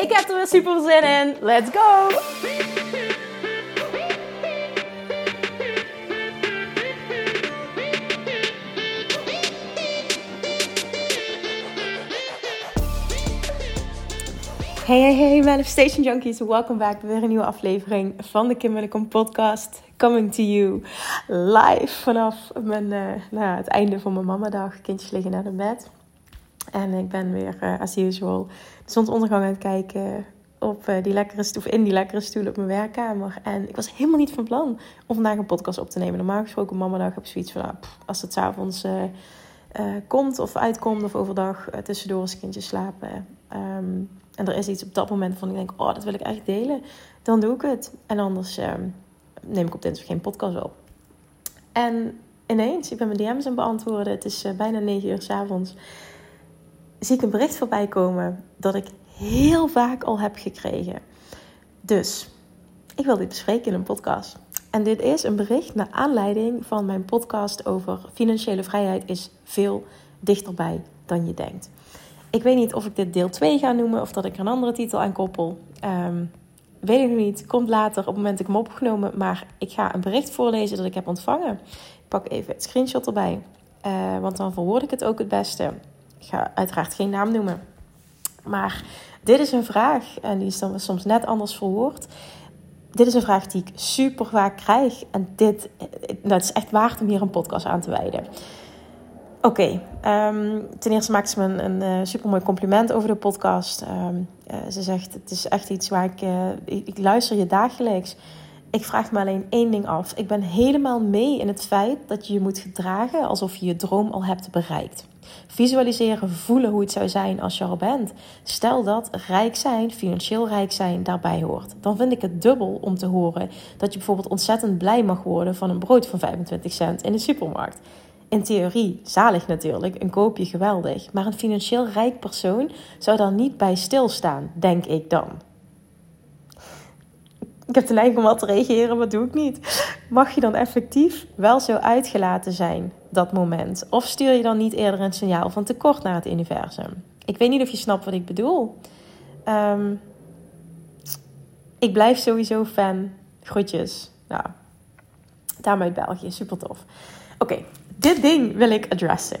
Ik heb er weer super zin in. Let's go! Hey, hey, hey, Manifestation Junkies. Welkom back bij weer een nieuwe aflevering van de Kim Welkom podcast. Coming to you live vanaf mijn, uh, nou, het einde van mijn mamadag. Kindjes liggen naar de bed. En ik ben weer, uh, as usual, de zonsondergang aan het kijken op uh, die lekkere stoel, in die lekkere stoel op mijn werkkamer. En ik was helemaal niet van plan om vandaag een podcast op te nemen. Normaal gesproken, mamadag, heb ik zoiets van, nou, als het s'avonds uh, komt of uitkomt of overdag tussendoor als kindjes slapen. Um, en er is iets op dat moment van ik denk, oh, dat wil ik echt delen. Dan doe ik het. En anders um, neem ik op dinsdag geen podcast op. En ineens, ik ben mijn DM's aan het beantwoorden. Het is bijna 9 uur s avonds zie ik een bericht voorbij komen dat ik heel vaak al heb gekregen. Dus ik wil dit bespreken in een podcast. En dit is een bericht naar aanleiding van mijn podcast over financiële vrijheid is veel dichterbij dan je denkt. Ik weet niet of ik dit deel 2 ga noemen of dat ik er een andere titel aan koppel. Um, weet ik nog niet. Komt later op het moment dat ik hem opgenomen. Maar ik ga een bericht voorlezen dat ik heb ontvangen. Ik pak even het screenshot erbij. Uh, want dan verwoord ik het ook het beste. Ik ga uiteraard geen naam noemen. Maar dit is een vraag, en die is dan soms net anders verwoord. Dit is een vraag die ik super vaak krijg. En dit dat is echt waard om hier een podcast aan te wijden. Oké, um, ten eerste maakt ze me een, een uh, super mooi compliment over de podcast. Um, uh, ze zegt: Het is echt iets waar ik, uh, ik, ik luister je dagelijks. Ik vraag me alleen één ding af. Ik ben helemaal mee in het feit dat je je moet gedragen alsof je je droom al hebt bereikt. Visualiseren, voelen hoe het zou zijn als je er bent. Stel dat rijk zijn, financieel rijk zijn, daarbij hoort. Dan vind ik het dubbel om te horen dat je bijvoorbeeld ontzettend blij mag worden van een brood van 25 cent in de supermarkt. In theorie, zalig natuurlijk, een koopje geweldig. Maar een financieel rijk persoon zou daar niet bij stilstaan, denk ik dan. Ik heb de neiging om wat te reageren, maar doe ik niet. Mag je dan effectief wel zo uitgelaten zijn, dat moment? Of stuur je dan niet eerder een signaal van tekort naar het universum? Ik weet niet of je snapt wat ik bedoel. Um, ik blijf sowieso fan. Groetjes. Nou, daarmee uit België. Super tof. Oké, dit ding wil ik adressen.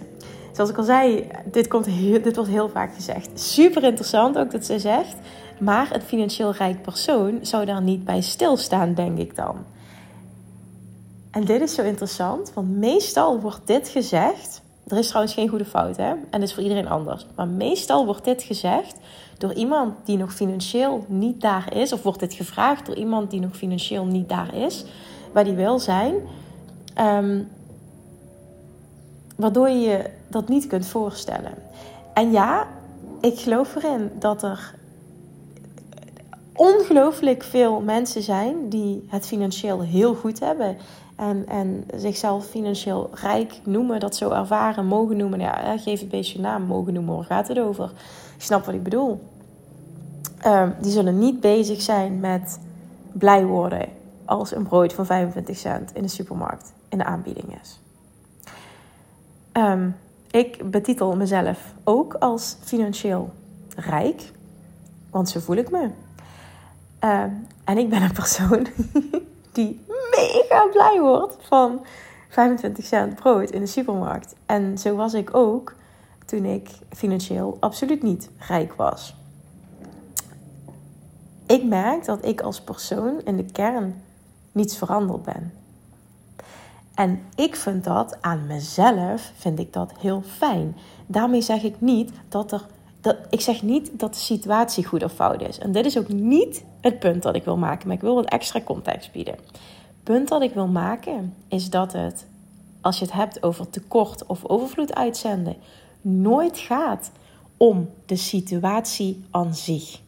Zoals ik al zei, dit, komt heel, dit wordt heel vaak gezegd. Super interessant ook dat ze zegt. Maar een financieel rijk persoon zou daar niet bij stilstaan, denk ik dan. En dit is zo interessant, want meestal wordt dit gezegd. Er is trouwens geen goede fout, hè? En dat is voor iedereen anders. Maar meestal wordt dit gezegd door iemand die nog financieel niet daar is. Of wordt dit gevraagd door iemand die nog financieel niet daar is, waar die wil zijn. Um, waardoor je je dat niet kunt voorstellen. En ja, ik geloof erin dat er ongelooflijk veel mensen zijn die het financieel heel goed hebben. En, en zichzelf financieel rijk noemen, dat zo ervaren, mogen noemen. Ja, geef het beestje naam, mogen noemen, waar gaat het over? Je snapt wat ik bedoel. Um, die zullen niet bezig zijn met blij worden als een brood van 25 cent in de supermarkt in de aanbieding is. Um, ik betitel mezelf ook als financieel rijk, want zo voel ik me. Uh, en ik ben een persoon die mega blij wordt van 25 cent brood in de supermarkt. En zo was ik ook toen ik financieel absoluut niet rijk was. Ik merk dat ik als persoon in de kern niets veranderd ben. En ik vind dat aan mezelf, vind ik dat heel fijn. Daarmee zeg ik niet dat er. Dat, ik zeg niet dat de situatie goed of fout is. En dit is ook niet het punt dat ik wil maken, maar ik wil wat extra context bieden. Het punt dat ik wil maken is dat het, als je het hebt over tekort of overvloed uitzenden, nooit gaat om de situatie aan zich.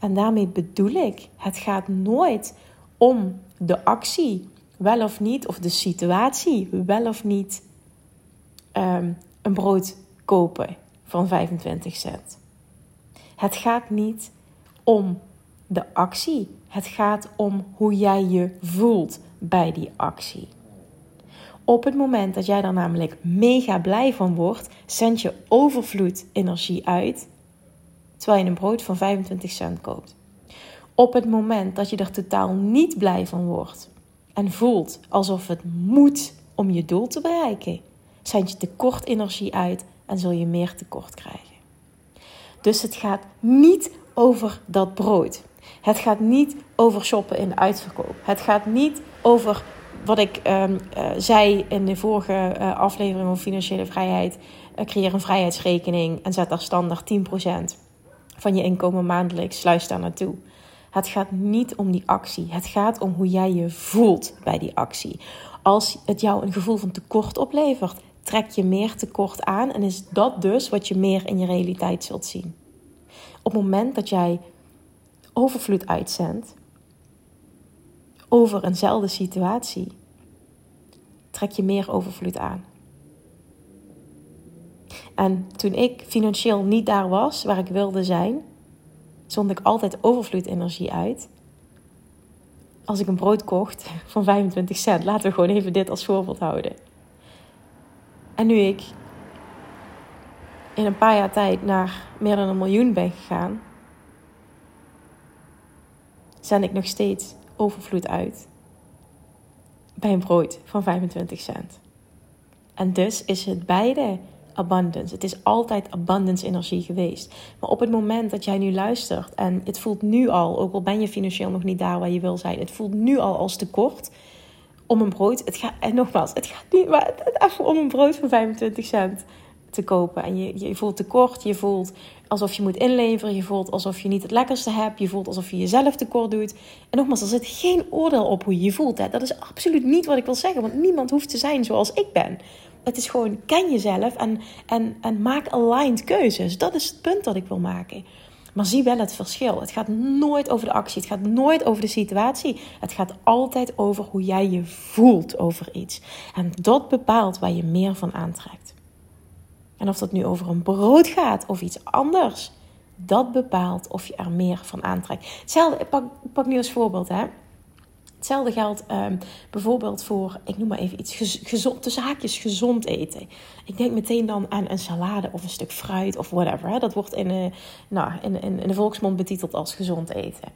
En daarmee bedoel ik, het gaat nooit om de actie, wel of niet, of de situatie, wel of niet ehm, een brood kopen van 25 cent. Het gaat niet om de actie, het gaat om hoe jij je voelt bij die actie. Op het moment dat jij er namelijk mega blij van wordt, zend je overvloed energie uit, terwijl je een brood van 25 cent koopt. Op het moment dat je er totaal niet blij van wordt en voelt alsof het moet om je doel te bereiken, zend je tekort energie uit en zul je meer tekort krijgen. Dus het gaat niet over dat brood. Het gaat niet over shoppen in de uitverkoop. Het gaat niet over wat ik um, uh, zei in de vorige uh, aflevering over financiële vrijheid. Uh, creëer een vrijheidsrekening en zet daar standaard 10% van je inkomen maandelijks. Sluis daar naartoe. Het gaat niet om die actie. Het gaat om hoe jij je voelt bij die actie. Als het jou een gevoel van tekort oplevert, trek je meer tekort aan en is dat dus wat je meer in je realiteit zult zien. Op het moment dat jij overvloed uitzendt over eenzelfde situatie, trek je meer overvloed aan. En toen ik financieel niet daar was waar ik wilde zijn, zond ik altijd overvloedenergie uit. Als ik een brood kocht van 25 cent, laten we gewoon even dit als voorbeeld houden. En nu ik in een paar jaar tijd naar meer dan een miljoen ben gegaan, zend ik nog steeds overvloed uit bij een brood van 25 cent. En dus is het beide abundance. Het is altijd abundance energie geweest. Maar op het moment dat jij nu luistert en het voelt nu al, ook al ben je financieel nog niet daar waar je wil zijn, het voelt nu al als tekort om een brood. Het gaat, en nogmaals, het gaat niet maar het, even om een brood van 25 cent te kopen. En je, je voelt tekort, je voelt alsof je moet inleveren, je voelt alsof je niet het lekkerste hebt, je voelt alsof je jezelf tekort doet. En nogmaals, er zit geen oordeel op hoe je je voelt. Hè. Dat is absoluut niet wat ik wil zeggen, want niemand hoeft te zijn zoals ik ben. Het is gewoon, ken jezelf en, en, en maak aligned keuzes. Dat is het punt dat ik wil maken. Maar zie wel het verschil. Het gaat nooit over de actie. Het gaat nooit over de situatie. Het gaat altijd over hoe jij je voelt over iets. En dat bepaalt waar je meer van aantrekt. En of dat nu over een brood gaat of iets anders, dat bepaalt of je er meer van aantrekt. Hetzelfde, ik pak, pak nu als voorbeeld, hè. Hetzelfde geldt um, bijvoorbeeld voor, ik noem maar even iets, tussen haakjes gezond eten. Ik denk meteen dan aan een salade of een stuk fruit of whatever. Hè. Dat wordt in, uh, nou, in, in, de volksmond betiteld als gezond eten.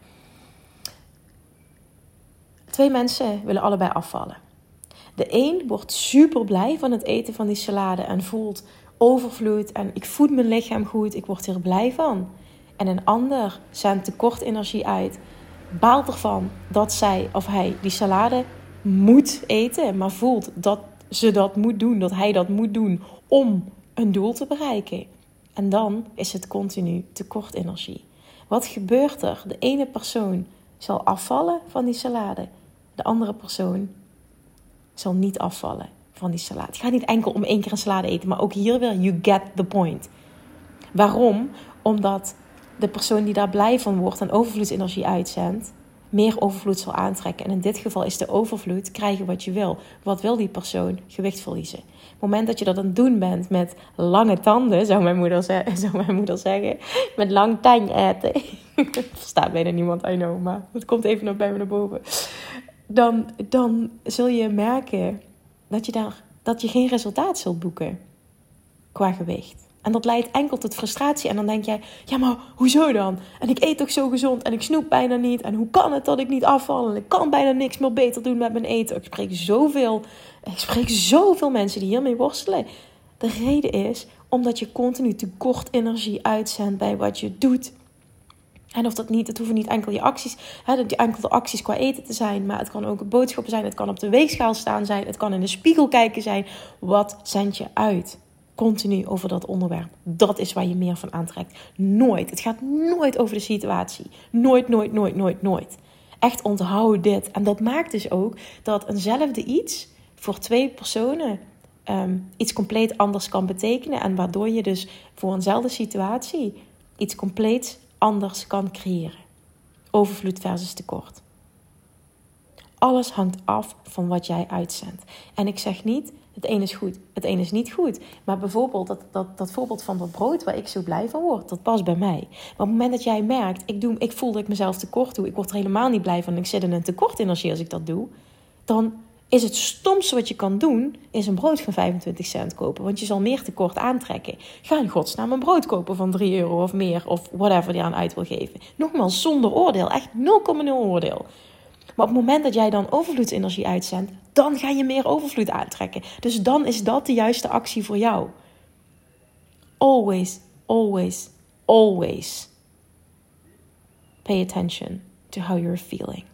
Twee mensen willen allebei afvallen. De een wordt super blij van het eten van die salade en voelt overvloed en ik voed mijn lichaam goed, ik word er blij van. En een ander zendt tekort energie uit, baalt ervan dat zij of hij die salade moet eten, maar voelt dat ze dat moet doen, dat hij dat moet doen om een doel te bereiken. En dan is het continu tekort energie. Wat gebeurt er? De ene persoon zal afvallen van die salade, de andere persoon zal niet afvallen van die salade. Het gaat niet enkel om één keer een salade eten, maar ook hier weer, you get the point. Waarom? Omdat de persoon die daar blij van wordt en overvloedsenergie uitzendt, meer overvloed zal aantrekken. En in dit geval is de overvloed krijgen wat je wil. Wat wil die persoon? Gewicht verliezen. Op het moment dat je dat aan het doen bent met lange tanden, zou mijn moeder, zou mijn moeder zeggen, met lang tang eten. Verstaat bijna niemand, I know, maar het komt even nog bij me naar boven. Dan, dan zul je merken dat je, daar, dat je geen resultaat zult boeken qua gewicht. En dat leidt enkel tot frustratie. En dan denk jij, ja, maar hoezo dan? En ik eet toch zo gezond en ik snoep bijna niet. En hoe kan het dat ik niet afval? En ik kan bijna niks meer beter doen met mijn eten. Ik spreek zoveel, ik spreek zoveel mensen die hiermee worstelen. De reden is omdat je continu tekort energie uitzendt bij wat je doet. En of dat niet, het hoeven niet enkel je acties, hè, enkel de acties qua eten te zijn, maar het kan ook boodschappen zijn, het kan op de weegschaal staan zijn, het kan in de spiegel kijken zijn. Wat zend je uit? Continu over dat onderwerp. Dat is waar je meer van aantrekt. Nooit. Het gaat nooit over de situatie. Nooit, nooit, nooit, nooit, nooit. Echt onthoud dit. En dat maakt dus ook dat eenzelfde iets voor twee personen ehm, iets compleet anders kan betekenen. En waardoor je dus voor eenzelfde situatie iets compleet anders kan creëren. Overvloed versus tekort. Alles hangt af van wat jij uitzendt. En ik zeg niet, het een is goed, het een is niet goed. Maar bijvoorbeeld dat, dat, dat voorbeeld van dat brood waar ik zo blij van word, dat past bij mij. Maar op het moment dat jij merkt, ik, doe, ik voel dat ik mezelf tekort doe, ik word er helemaal niet blij van, ik zit in een tekort energie als ik dat doe, dan is het stomste wat je kan doen, is een brood van 25 cent kopen. Want je zal meer tekort aantrekken. Ga in godsnaam een brood kopen van 3 euro of meer, of whatever die aan uit wil geven. Nogmaals, zonder oordeel, echt 0,0 oordeel. Maar op het moment dat jij dan overvloedsenergie uitzendt, dan ga je meer overvloed aantrekken. Dus dan is dat de juiste actie voor jou. Always, always, always pay attention to how you're feeling.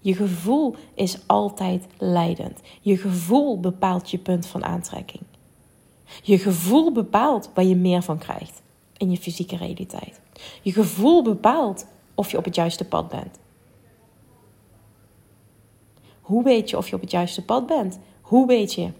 Je gevoel is altijd leidend. Je gevoel bepaalt je punt van aantrekking. Je gevoel bepaalt waar je meer van krijgt in je fysieke realiteit. Je gevoel bepaalt of je op het juiste pad bent. Hoe weet je of je op het juiste pad bent? Hoe weet je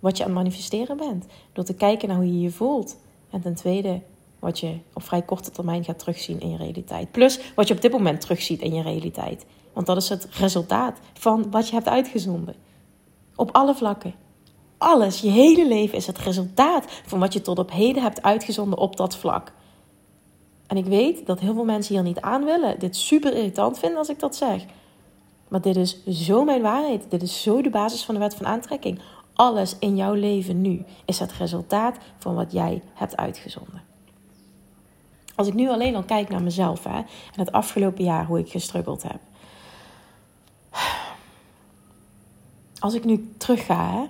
wat je aan het manifesteren bent? Door te kijken naar hoe je je voelt. En ten tweede, wat je op vrij korte termijn gaat terugzien in je realiteit. Plus wat je op dit moment terugziet in je realiteit. Want dat is het resultaat van wat je hebt uitgezonden. Op alle vlakken. Alles, je hele leven is het resultaat van wat je tot op heden hebt uitgezonden op dat vlak. En ik weet dat heel veel mensen hier niet aan willen, dit super irritant vinden als ik dat zeg. Maar dit is zo mijn waarheid. Dit is zo de basis van de wet van aantrekking. Alles in jouw leven nu is het resultaat van wat jij hebt uitgezonden. Als ik nu alleen al kijk naar mezelf hè, en het afgelopen jaar hoe ik gestruggeld heb. Als ik nu terugga hè,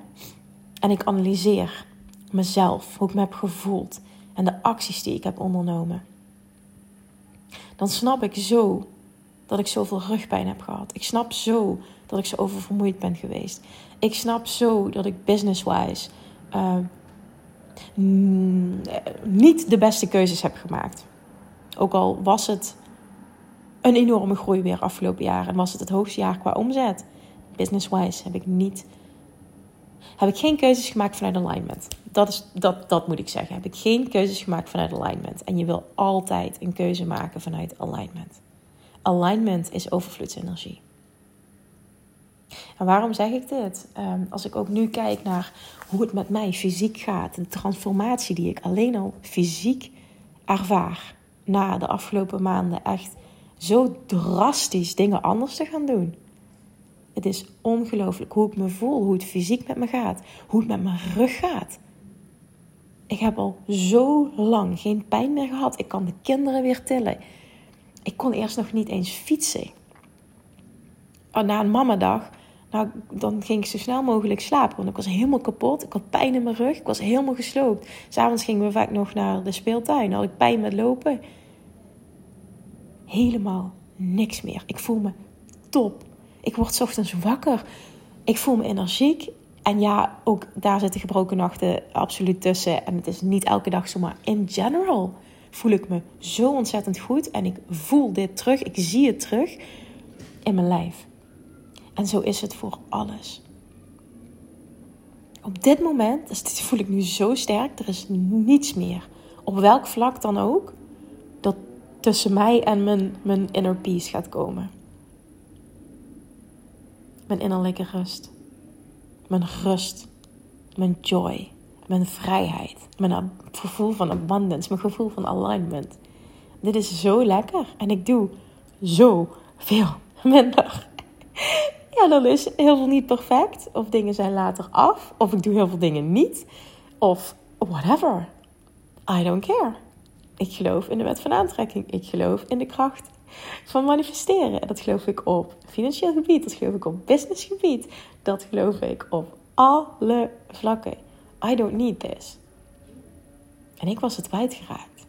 en ik analyseer mezelf, hoe ik me heb gevoeld en de acties die ik heb ondernomen. Dan snap ik zo dat ik zoveel rugpijn heb gehad. Ik snap zo dat ik zo oververmoeid ben geweest. Ik snap zo dat ik business-wise uh, niet de beste keuzes heb gemaakt. Ook al was het een enorme groei weer afgelopen jaar en was het het hoogste jaar qua omzet. Business-wise heb ik niet. Heb ik geen keuzes gemaakt vanuit alignment. Dat, is, dat, dat moet ik zeggen. Heb ik geen keuzes gemaakt vanuit alignment. En je wil altijd een keuze maken vanuit alignment. Alignment is overvloedsenergie. En waarom zeg ik dit? Ehm, als ik ook nu kijk naar hoe het met mij fysiek gaat, de transformatie die ik alleen al fysiek ervaar na de afgelopen maanden, echt zo drastisch dingen anders te gaan doen. Het is ongelooflijk hoe ik me voel, hoe het fysiek met me gaat, hoe het met mijn rug gaat. Ik heb al zo lang geen pijn meer gehad. Ik kan de kinderen weer tillen. Ik kon eerst nog niet eens fietsen. Oh, na een mamadag, nou, dan ging ik zo snel mogelijk slapen. Want ik was helemaal kapot. Ik had pijn in mijn rug. Ik was helemaal gesloopt. S'avonds gingen we vaak nog naar de speeltuin. Dan had ik pijn met lopen. Helemaal niks meer. Ik voel me top. Ik word ochtends wakker. Ik voel me energiek. En ja, ook daar zitten gebroken nachten absoluut tussen. En het is niet elke dag zo, maar in general voel ik me zo ontzettend goed. En ik voel dit terug. Ik zie het terug in mijn lijf. En zo is het voor alles. Op dit moment, dus voel ik nu zo sterk, er is niets meer. Op welk vlak dan ook, dat tussen mij en mijn, mijn inner peace gaat komen. Mijn innerlijke rust. Mijn rust. Mijn joy. Mijn vrijheid. Mijn gevoel van abundance. Mijn gevoel van alignment. Dit is zo lekker. En ik doe zo veel minder. Ja, dan is heel veel niet perfect. Of dingen zijn later af. Of ik doe heel veel dingen niet. Of whatever. I don't care. Ik geloof in de wet van aantrekking. Ik geloof in de kracht van manifesteren. Dat geloof ik op financieel gebied. Dat geloof ik op businessgebied. Dat geloof ik op alle vlakken. I don't need this. En ik was het kwijtgeraakt.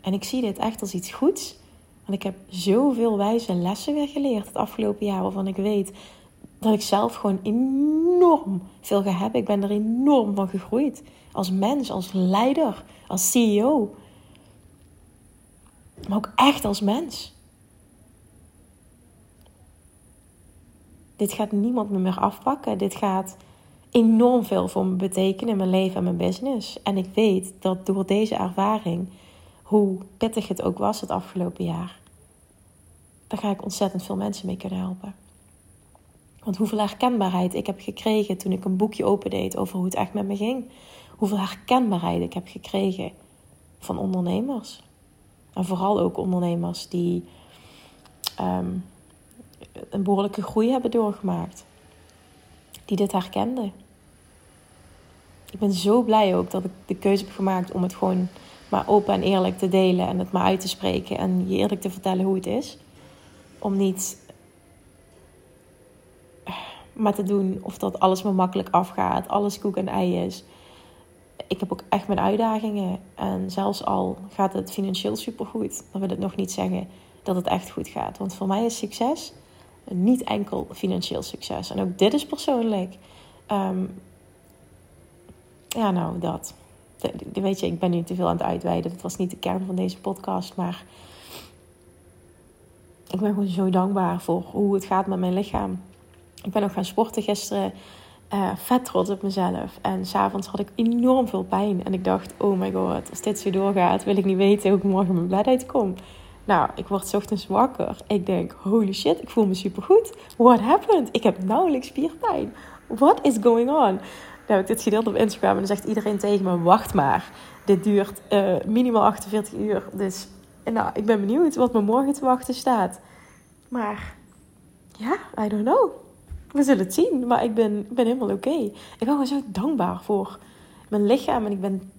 En ik zie dit echt als iets goeds. Want ik heb zoveel wijze lessen weer geleerd het afgelopen jaar. Waarvan ik weet dat ik zelf gewoon enorm veel ga hebben. Ik ben er enorm van gegroeid. Als mens, als leider, als CEO. Maar ook echt als mens. Dit gaat niemand me meer afpakken. Dit gaat enorm veel voor me betekenen in mijn leven en mijn business. En ik weet dat door deze ervaring, hoe pittig het ook was het afgelopen jaar, daar ga ik ontzettend veel mensen mee kunnen helpen. Want hoeveel herkenbaarheid ik heb gekregen toen ik een boekje opendeed over hoe het echt met me ging. Hoeveel herkenbaarheid ik heb gekregen van ondernemers. En vooral ook ondernemers die ehm, een behoorlijke groei hebben doorgemaakt. Die dit herkenden. Ik ben zo blij ook dat ik de keuze heb gemaakt om het gewoon maar open en eerlijk te delen en het maar uit te spreken en je eerlijk te vertellen hoe het is. Om niet maar te doen of dat alles me makkelijk afgaat, alles koek en ei is. Ik heb ook echt mijn uitdagingen. En zelfs al gaat het financieel supergoed, dan wil het nog niet zeggen dat het echt goed gaat. Want voor mij is succes niet enkel financieel succes. En ook dit is persoonlijk. Ehm, ja, nou, dat. Weet je, ik ben nu te veel aan het uitweiden. Dat was niet de kern van deze podcast. Maar ik ben gewoon zo dankbaar voor hoe het gaat met mijn lichaam. Ik ben ook gaan sporten gisteren. Uh, vet trots op mezelf. En s'avonds had ik enorm veel pijn. En ik dacht, oh my god, als dit zo doorgaat, wil ik niet weten hoe ik morgen mijn bed uitkom. Nou, ik word ochtends wakker. Ik denk, holy shit, ik voel me supergoed. What happened? Ik heb nauwelijks spierpijn. What is going on? Nou, ik dit gedeeld op Instagram en dan zegt iedereen tegen me, wacht maar. Dit duurt uh, minimaal 48 uur. Dus nou, ik ben benieuwd wat me morgen te wachten staat. Maar ja, I don't know. We zullen het zien. Maar ik ben, ben helemaal oké. Ik ben gewoon zo dankbaar voor mijn lichaam. En ik ben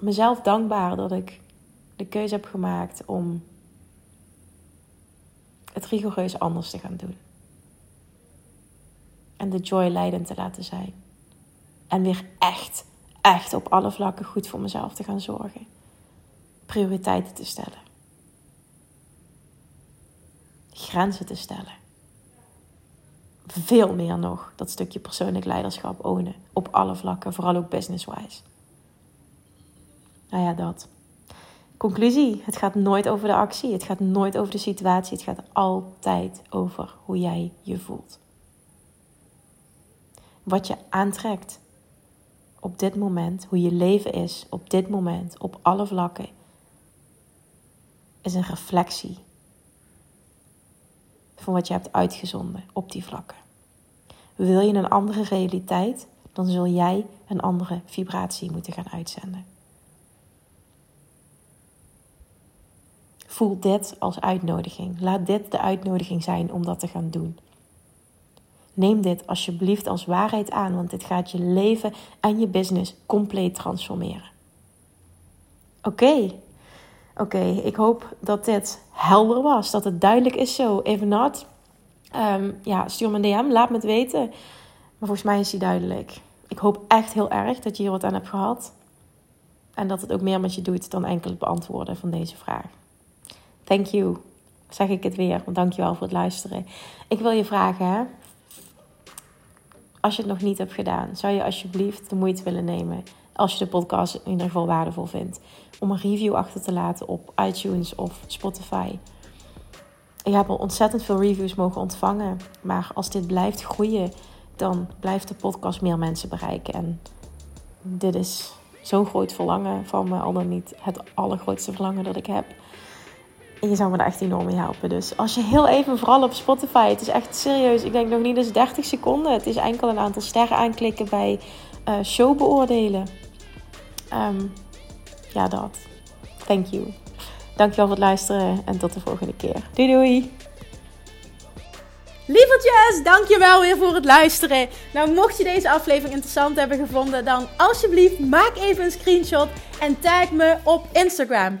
mezelf dankbaar dat ik de keuze heb gemaakt om het rigoureus anders te gaan doen. En de joy leidend te laten zijn. En weer echt, echt op alle vlakken goed voor mezelf te gaan zorgen. Prioriteiten te stellen. Grenzen te stellen. Veel meer nog dat stukje persoonlijk leiderschap ownen. Op alle vlakken, vooral ook business-wise. Nou ja, dat. Conclusie: het gaat nooit over de actie, het gaat nooit over de situatie, het gaat altijd over hoe jij je voelt. Wat je aantrekt op dit moment, hoe je leven is op dit moment, op alle vlakken, is een reflectie van wat je hebt uitgezonden op die vlakken. Wil je een andere realiteit, dan zul jij een andere vibratie moeten gaan uitzenden. Voel dit als uitnodiging. Laat dit de uitnodiging zijn om dat te gaan doen. Neem dit alsjeblieft als waarheid aan, want dit gaat je leven en je business compleet transformeren. Oké, oké. ik hoop dat dit helder was, dat het duidelijk is zo. Even not, um, ja, stuur me een DM, laat me het weten. Maar volgens mij is die duidelijk. Ik hoop echt heel erg dat je hier wat aan hebt gehad. En dat het ook meer met je doet dan enkel het beantwoorden van deze vraag. Thank you. Zeg ik het weer, want dankjewel voor het luisteren. Ik wil je vragen, hè? Als je het nog niet hebt gedaan, zou je alsjeblieft de moeite willen nemen, als je de podcast in ieder geval waardevol vindt, om een review achter te laten op iTunes of Spotify. Ik heb al ontzettend veel reviews mogen ontvangen, maar als dit blijft groeien, dan blijft de podcast meer mensen bereiken. En dit is zo'n groot verlangen van me, al dan niet het allergrootste verlangen dat ik heb. En je zou me daar echt enorm mee helpen. Dus als je heel even, vooral op Spotify, het is echt serieus, ik denk nog niet eens 30 seconden. Het is enkel een aantal sterren aanklikken bij uh, show beoordelen. Um, ja, dat. Thank you. Dankjewel voor het luisteren en tot de volgende keer. Doei doei! Lievertjes, dankjewel weer voor het luisteren. Nou, mocht je deze aflevering interessant hebben gevonden, dan alsjeblieft maak even een screenshot en tag me op Instagram.